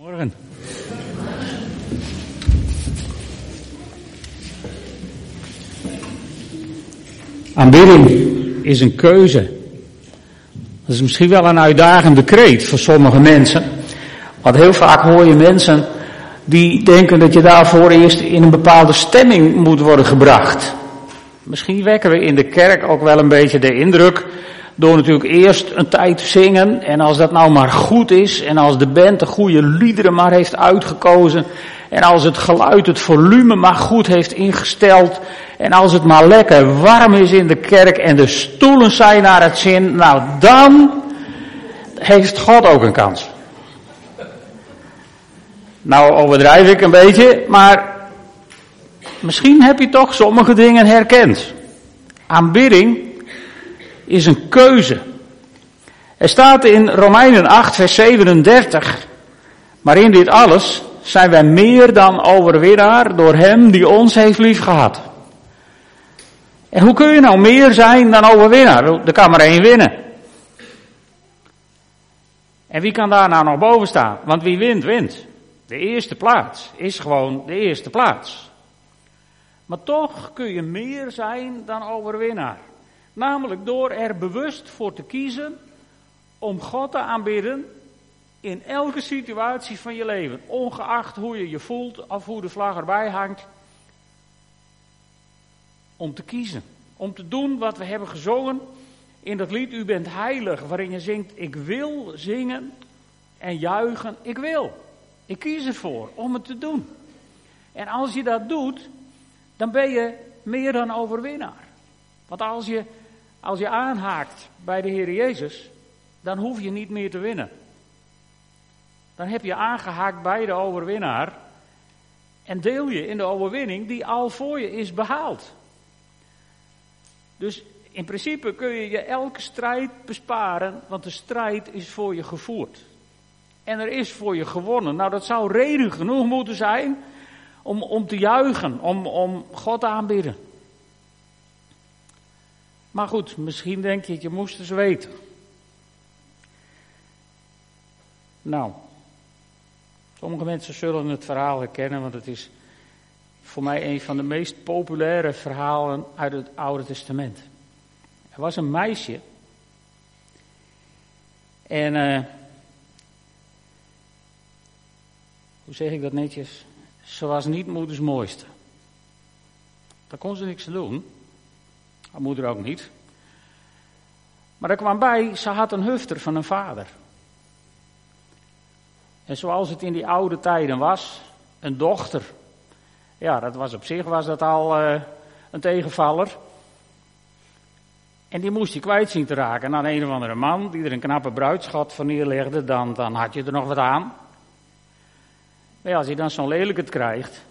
Morgen. Aanbidding is een keuze. Dat is misschien wel een uitdagende kreet voor sommige mensen. Want heel vaak hoor je mensen die denken dat je daarvoor eerst in een bepaalde stemming moet worden gebracht. Misschien wekken we in de kerk ook wel een beetje de indruk door natuurlijk eerst een tijd zingen. En als dat nou maar goed is. En als de band de goede liederen maar heeft uitgekozen. En als het geluid, het volume maar goed heeft ingesteld. En als het maar lekker warm is in de kerk en de stoelen zijn naar het zin. Nou dan heeft God ook een kans. Nou overdrijf ik een beetje, maar misschien heb je toch sommige dingen herkend. Aanbidding is een keuze. Er staat in Romeinen 8, vers 37, maar in dit alles zijn wij meer dan overwinnaar door Hem die ons heeft liefgehad. En hoe kun je nou meer zijn dan overwinnaar? Er kan maar één winnen. En wie kan daar nou nog boven staan? Want wie wint, wint. De eerste plaats is gewoon de eerste plaats. Maar toch kun je meer zijn dan overwinnaar. Namelijk door er bewust voor te kiezen om God te aanbidden in elke situatie van je leven. Ongeacht hoe je je voelt of hoe de vlag erbij hangt. Om te kiezen. Om te doen wat we hebben gezongen in dat lied U bent heilig. Waarin je zingt ik wil zingen en juichen. Ik wil. Ik kies ervoor om het te doen. En als je dat doet, dan ben je meer dan overwinnaar. Want als je, als je aanhaakt bij de Heer Jezus, dan hoef je niet meer te winnen. Dan heb je aangehaakt bij de overwinnaar en deel je in de overwinning die al voor je is behaald. Dus in principe kun je je elke strijd besparen, want de strijd is voor je gevoerd. En er is voor je gewonnen. Nou, dat zou reden genoeg moeten zijn om, om te juichen, om, om God aanbidden. Maar goed, misschien denk je, je moest eens weten. Nou, sommige mensen zullen het verhaal herkennen, want het is voor mij een van de meest populaire verhalen uit het Oude Testament. Er was een meisje. En, uh, hoe zeg ik dat netjes? Ze was niet moeders mooiste. Daar kon ze niks aan doen. Haar moeder ook niet. Maar er kwam bij, ze had een hufter van een vader. En zoals het in die oude tijden was, een dochter. Ja, dat was op zich was dat al uh, een tegenvaller. En die moest je kwijt zien te raken aan een of andere man die er een knappe bruidschat van neerlegde, dan, dan had je er nog wat aan. Maar ja, als je dan zo'n lelijke krijgt.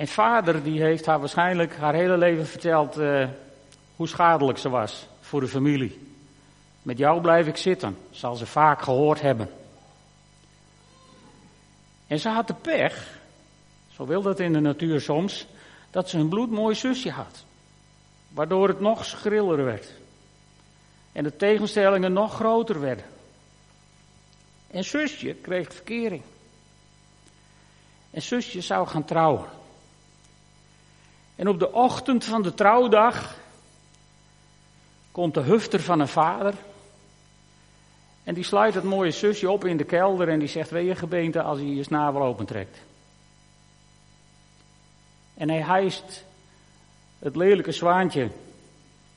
En vader die heeft haar waarschijnlijk haar hele leven verteld uh, hoe schadelijk ze was voor de familie. Met jou blijf ik zitten, zal ze vaak gehoord hebben. En ze had de pech, zo wil dat in de natuur soms, dat ze een bloedmooi zusje had. Waardoor het nog schriller werd. En de tegenstellingen nog groter werden. En zusje kreeg verkering. En zusje zou gaan trouwen. En op de ochtend van de trouwdag komt de hufter van een vader. En die sluit het mooie zusje op in de kelder en die zegt: Weet je gebeente als je je snavel opentrekt? En hij hijst het lelijke zwaantje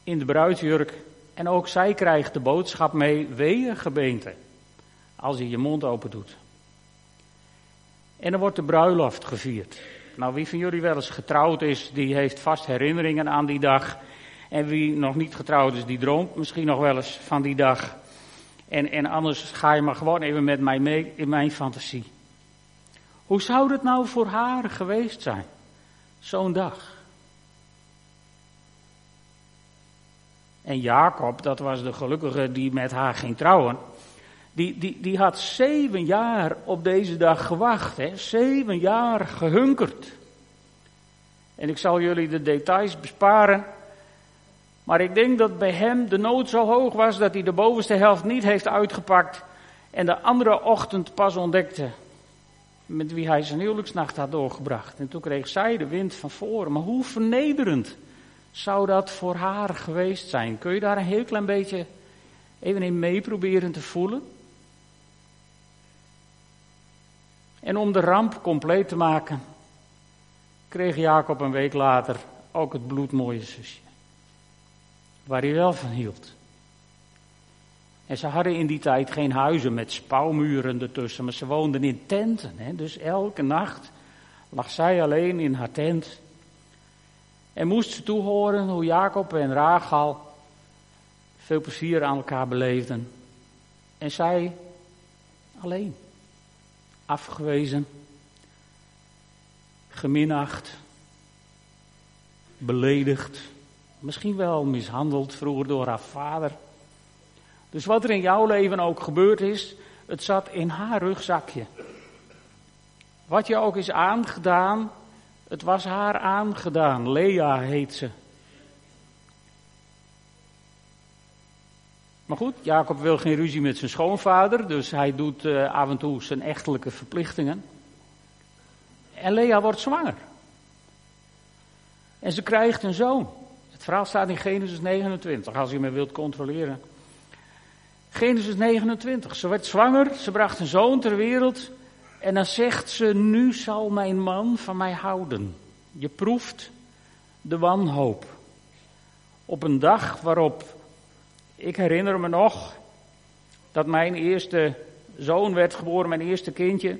in de bruidsjurk. En ook zij krijgt de boodschap mee: Wee gebeente als je je mond open doet. En dan wordt de bruiloft gevierd. Nou, wie van jullie wel eens getrouwd is, die heeft vast herinneringen aan die dag. En wie nog niet getrouwd is, die droomt misschien nog wel eens van die dag. En, en anders ga je maar gewoon even met mij mee in mijn fantasie. Hoe zou het nou voor haar geweest zijn? Zo'n dag. En Jacob, dat was de gelukkige die met haar ging trouwen. Die, die, die had zeven jaar op deze dag gewacht. Hè? Zeven jaar gehunkerd. En ik zal jullie de details besparen. Maar ik denk dat bij hem de nood zo hoog was dat hij de bovenste helft niet heeft uitgepakt. En de andere ochtend pas ontdekte met wie hij zijn huwelijksnacht had doorgebracht. En toen kreeg zij de wind van voren. Maar hoe vernederend zou dat voor haar geweest zijn? Kun je daar een heel klein beetje even in mee proberen te voelen? En om de ramp compleet te maken, kreeg Jacob een week later ook het bloedmooie zusje. Waar hij wel van hield. En ze hadden in die tijd geen huizen met spouwmuren ertussen, maar ze woonden in tenten. Hè? Dus elke nacht lag zij alleen in haar tent. En moest ze toehoren hoe Jacob en Rachel veel plezier aan elkaar beleefden. En zij alleen. Afgewezen. Geminacht. Beledigd. Misschien wel mishandeld vroeger door haar vader. Dus wat er in jouw leven ook gebeurd is, het zat in haar rugzakje. Wat je ook is aangedaan, het was haar aangedaan. Lea heet ze. Maar goed, Jacob wil geen ruzie met zijn schoonvader, dus hij doet uh, af en toe zijn echtelijke verplichtingen. En Lea wordt zwanger. En ze krijgt een zoon. Het verhaal staat in Genesis 29, als je me wilt controleren. Genesis 29. Ze werd zwanger, ze bracht een zoon ter wereld. En dan zegt ze, nu zal mijn man van mij houden. Je proeft de wanhoop. Op een dag waarop, ik herinner me nog, dat mijn eerste zoon werd geboren, mijn eerste kindje.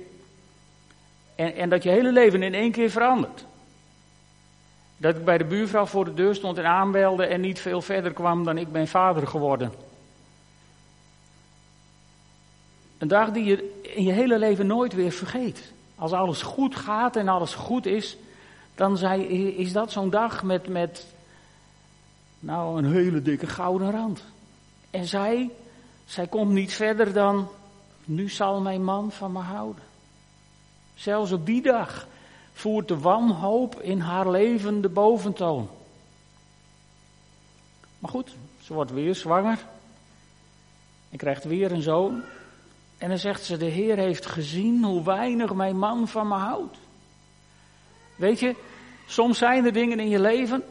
En, en dat je hele leven in één keer verandert. Dat ik bij de buurvrouw voor de deur stond en aanbelde en niet veel verder kwam dan ik ben vader geworden. Een dag die je in je hele leven nooit weer vergeet. Als alles goed gaat en alles goed is, dan is dat zo'n dag met, met nou, een hele dikke gouden rand. En zij, zij komt niet verder dan, nu zal mijn man van me houden. Zelfs op die dag voert de wanhoop in haar leven de boventoon. Maar goed, ze wordt weer zwanger. En krijgt weer een zoon. En dan zegt ze, de Heer heeft gezien hoe weinig mijn man van me houdt. Weet je, soms zijn er dingen in je leven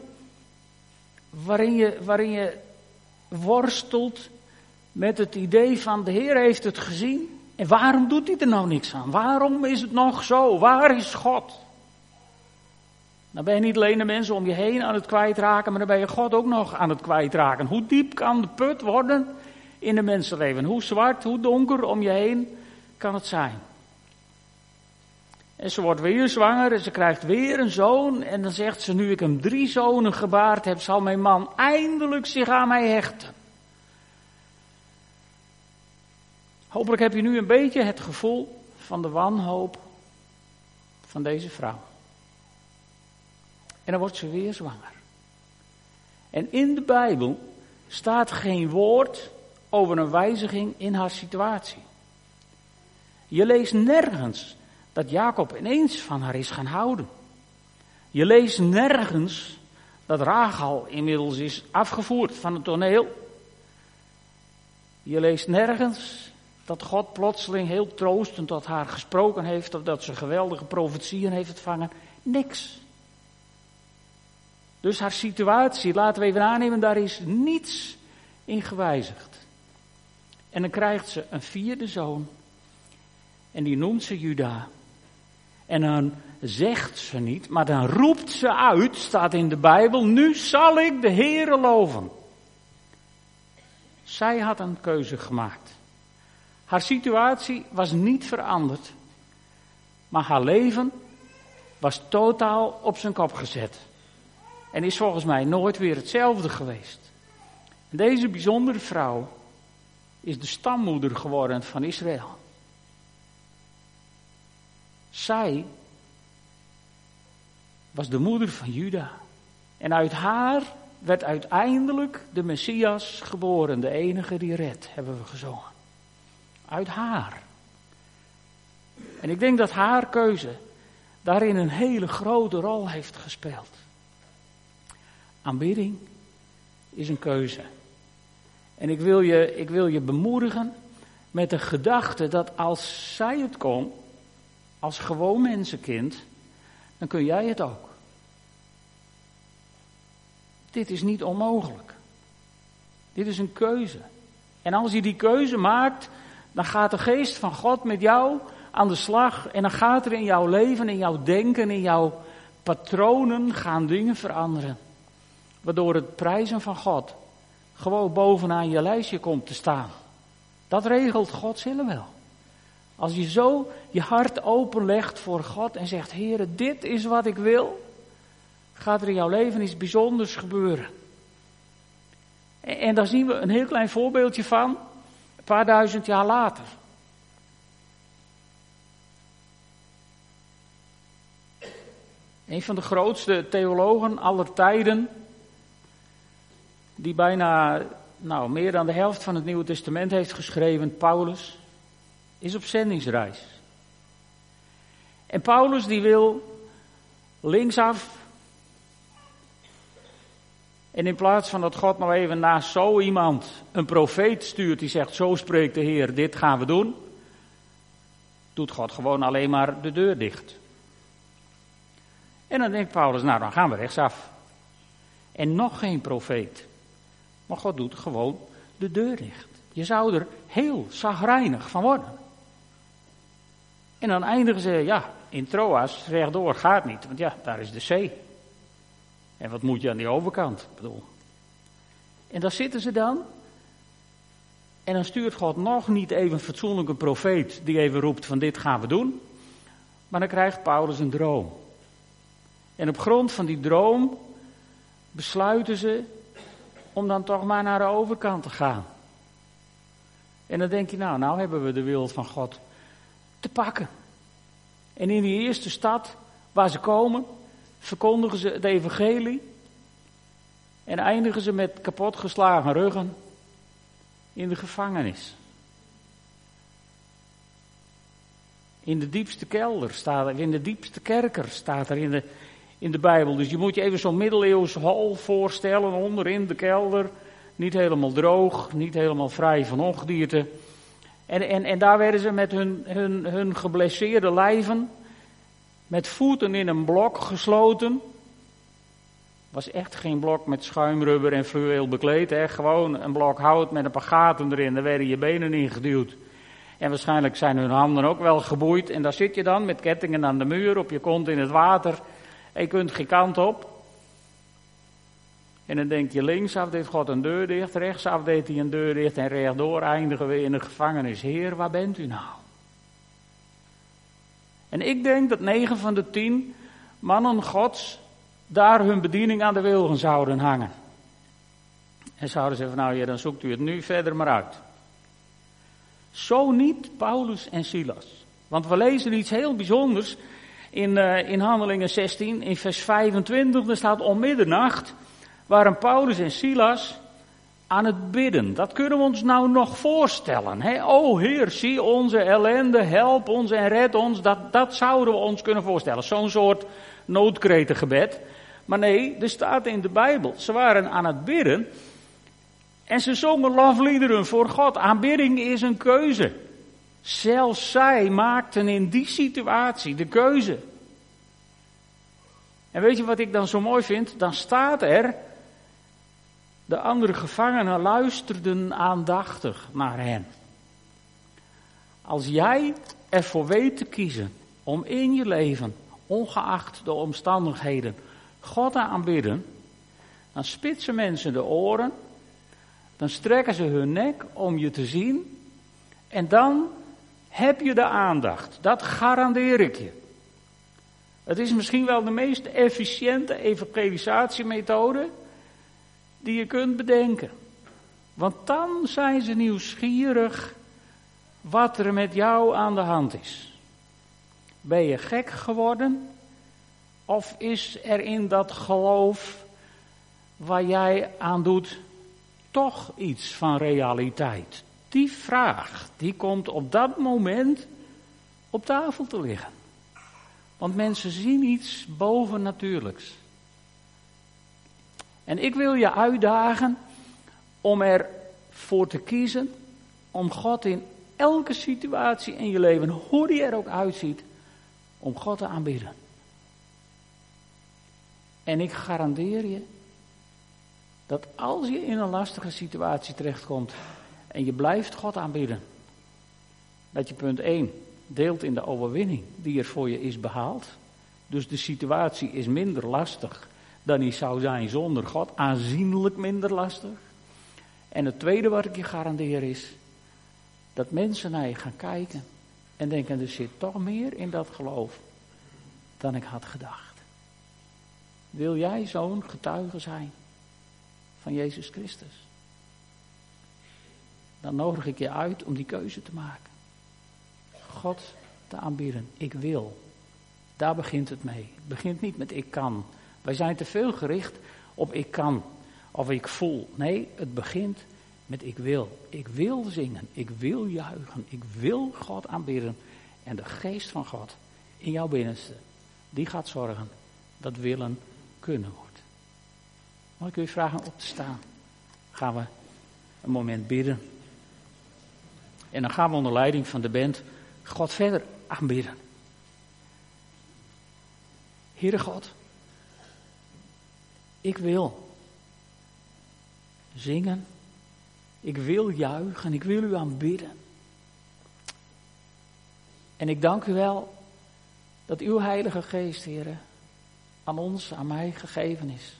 waarin je, waarin je worstelt met het idee van de Heer heeft het gezien. En waarom doet hij er nou niks aan? Waarom is het nog zo? Waar is God? Dan ben je niet alleen de mensen om je heen aan het kwijtraken, maar dan ben je God ook nog aan het kwijtraken. Hoe diep kan de put worden in de mensenleven. Hoe zwart, hoe donker om je heen kan het zijn. En ze wordt weer zwanger en ze krijgt weer een zoon. En dan zegt ze, nu ik hem drie zonen gebaard heb, zal mijn man eindelijk zich aan mij hechten. Hopelijk heb je nu een beetje het gevoel van de wanhoop van deze vrouw. En dan wordt ze weer zwanger. En in de Bijbel staat geen woord over een wijziging in haar situatie. Je leest nergens dat Jacob ineens van haar is gaan houden. Je leest nergens dat Rachel inmiddels is afgevoerd van het toneel. Je leest nergens dat God plotseling heel troostend tot haar gesproken heeft of dat ze geweldige profetieën heeft ontvangen. Niks. Dus haar situatie, laten we even aannemen, daar is niets in gewijzigd. En dan krijgt ze een vierde zoon. En die noemt ze Juda. En dan zegt ze niet, maar dan roept ze uit, staat in de Bijbel, nu zal ik de Heere loven. Zij had een keuze gemaakt. Haar situatie was niet veranderd, maar haar leven was totaal op zijn kop gezet. En is volgens mij nooit weer hetzelfde geweest. Deze bijzondere vrouw is de stammoeder geworden van Israël. Zij was de moeder van Juda. En uit haar werd uiteindelijk de Messias geboren, de enige die redt, hebben we gezongen. Uit haar. En ik denk dat haar keuze daarin een hele grote rol heeft gespeeld. Aanbidding is een keuze. En ik wil je, ik wil je bemoedigen met de gedachte dat als zij het kon, als gewoon mensenkind, dan kun jij het ook. Dit is niet onmogelijk. Dit is een keuze. En als je die keuze maakt, dan gaat de geest van God met jou aan de slag. En dan gaat er in jouw leven, in jouw denken, in jouw patronen gaan dingen veranderen. Waardoor het prijzen van God gewoon bovenaan je lijstje komt te staan. Dat regelt God zelf wel. Als je zo je hart openlegt voor God en zegt, Heer, dit is wat ik wil, gaat er in jouw leven iets bijzonders gebeuren. En, en daar zien we een heel klein voorbeeldje van, een paar duizend jaar later. Een van de grootste theologen aller tijden, die bijna nou, meer dan de helft van het Nieuwe Testament heeft geschreven, Paulus, is op zendingsreis. En Paulus die wil linksaf. En in plaats van dat God nou even naast zo iemand een profeet stuurt die zegt, zo spreekt de Heer, dit gaan we doen, doet God gewoon alleen maar de deur dicht. En dan denkt Paulus, nou dan gaan we rechtsaf. En nog geen profeet. Maar God doet gewoon de deur dicht. Je zou er heel zagrijnig van worden. En dan eindigen ze, ja, in Troas, rechtdoor gaat niet, want ja, daar is de zee. En wat moet je aan die overkant? Bedoel. En daar zitten ze dan. En dan stuurt God nog niet even een fatsoenlijke profeet die even roept van dit gaan we doen. Maar dan krijgt Paulus een droom. En op grond van die droom besluiten ze om dan toch maar naar de overkant te gaan. En dan denk je, nou, nou hebben we de wil van God te pakken. En in die eerste stad waar ze komen, verkondigen ze het evangelie. En eindigen ze met kapotgeslagen ruggen in de gevangenis. In de diepste kelder staat er, in de diepste kerker staat er in de, in de Bijbel. Dus je moet je even zo'n middeleeuws hal voorstellen, onderin de kelder. Niet helemaal droog, niet helemaal vrij van ongedierte. En, en, en daar werden ze met hun, hun, hun geblesseerde lijven, met voeten in een blok gesloten. Was echt geen blok met schuimrubber en fluweel bekleed, hè? gewoon een blok hout met een paar gaten erin, daar werden je benen in geduwd. En waarschijnlijk zijn hun handen ook wel geboeid. En daar zit je dan met kettingen aan de muur, op je kont in het water. Je kunt geen kant op. En dan denk je, linksaf deed God een deur dicht, rechtsaf deed hij een deur dicht en rechtdoor eindigen we in de gevangenis. Heer, waar bent u nou? En ik denk dat negen van de tien mannen gods daar hun bediening aan de wilgen zouden hangen. En zouden zeggen, nou ja, dan zoekt u het nu verder maar uit. Zo niet Paulus en Silas. Want we lezen iets heel bijzonders in, uh, in Handelingen 16, in vers 25. Er staat om middernacht waren Paulus en Silas aan het bidden. Dat kunnen we ons nou nog voorstellen. Hè? O Heer, zie onze ellende, help ons en red ons. Dat, dat zouden we ons kunnen voorstellen. Zo'n soort noodkretengebed. Maar nee, er staat in de Bijbel. Ze waren aan het bidden. En ze zongen lofliederen voor God. Aanbidding is een keuze. Zelfs zij maakten in die situatie de keuze. En weet je wat ik dan zo mooi vind? Dan staat er de andere gevangenen luisterden aandachtig naar hen. Als jij ervoor weet te kiezen om in je leven, ongeacht de omstandigheden, God te aanbidden, dan spitsen mensen de oren, dan strekken ze hun nek om je te zien en dan heb je de aandacht. Dat garandeer ik je. Het is misschien wel de meest efficiënte evangelisatiemethode die je kunt bedenken. Want dan zijn ze nieuwsgierig wat er met jou aan de hand is. Ben je gek geworden? Of is er in dat geloof waar jij aan doet toch iets van realiteit? Die vraag, die komt op dat moment op tafel te liggen. Want mensen zien iets bovennatuurlijks. En ik wil je uitdagen om ervoor te kiezen om God in elke situatie in je leven, hoe die er ook uitziet, om God te aanbidden. En ik garandeer je dat als je in een lastige situatie terechtkomt en je blijft God aanbidden, dat je punt 1 deelt in de overwinning die er voor je is behaald. Dus de situatie is minder lastig dan die zou zijn zonder God, aanzienlijk minder lastig. En het tweede wat ik je garandeer is dat mensen naar je gaan kijken en denken er zit toch meer in dat geloof dan ik had gedacht. Wil jij zo'n getuige zijn van Jezus Christus? Dan nodig ik je uit om die keuze te maken. God te aanbieden. Ik wil. Daar begint het mee. Het begint niet met ik kan. Wij zijn te veel gericht op ik kan of ik voel. Nee, het begint met ik wil. Ik wil zingen. Ik wil juichen. Ik wil God aanbidden. En de geest van God in jouw binnenste, die gaat zorgen dat willen kunnen wordt. Mag ik u vragen op te staan? Gaan we een moment bidden. En dan gaan we onder leiding van de band God verder aanbidden. Heere God, ik wil zingen, ik wil juichen, ik wil u aanbidden. En ik dank u wel dat uw Heilige Geest, Heer, aan ons, aan mij gegeven is.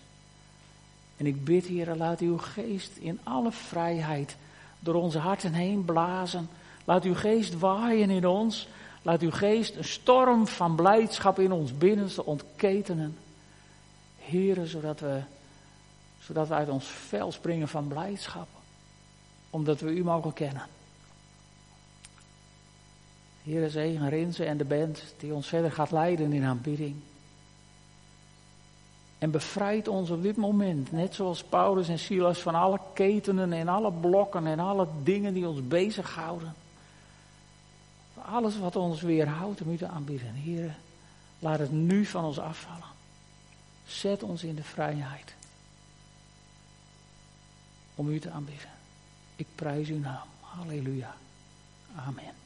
En ik bid, Heer, laat uw Geest in alle vrijheid door onze harten heen blazen Laat uw geest waaien in ons. Laat uw geest een storm van blijdschap in ons binnenste ontketenen. Heren, zodat we, zodat we uit ons vel springen van blijdschap. Omdat we u mogen kennen. Heere, zegen Rinze en de band die ons verder gaat leiden in aanbidding. En bevrijd ons op dit moment, net zoals Paulus en Silas, van alle ketenen en alle blokken en alle dingen die ons bezighouden alles wat ons weerhoudt om u te aanbieden. Heer, laat het nu van ons afvallen. Zet ons in de vrijheid om u te aanbidden. Ik prijs uw naam. Halleluja. Amen.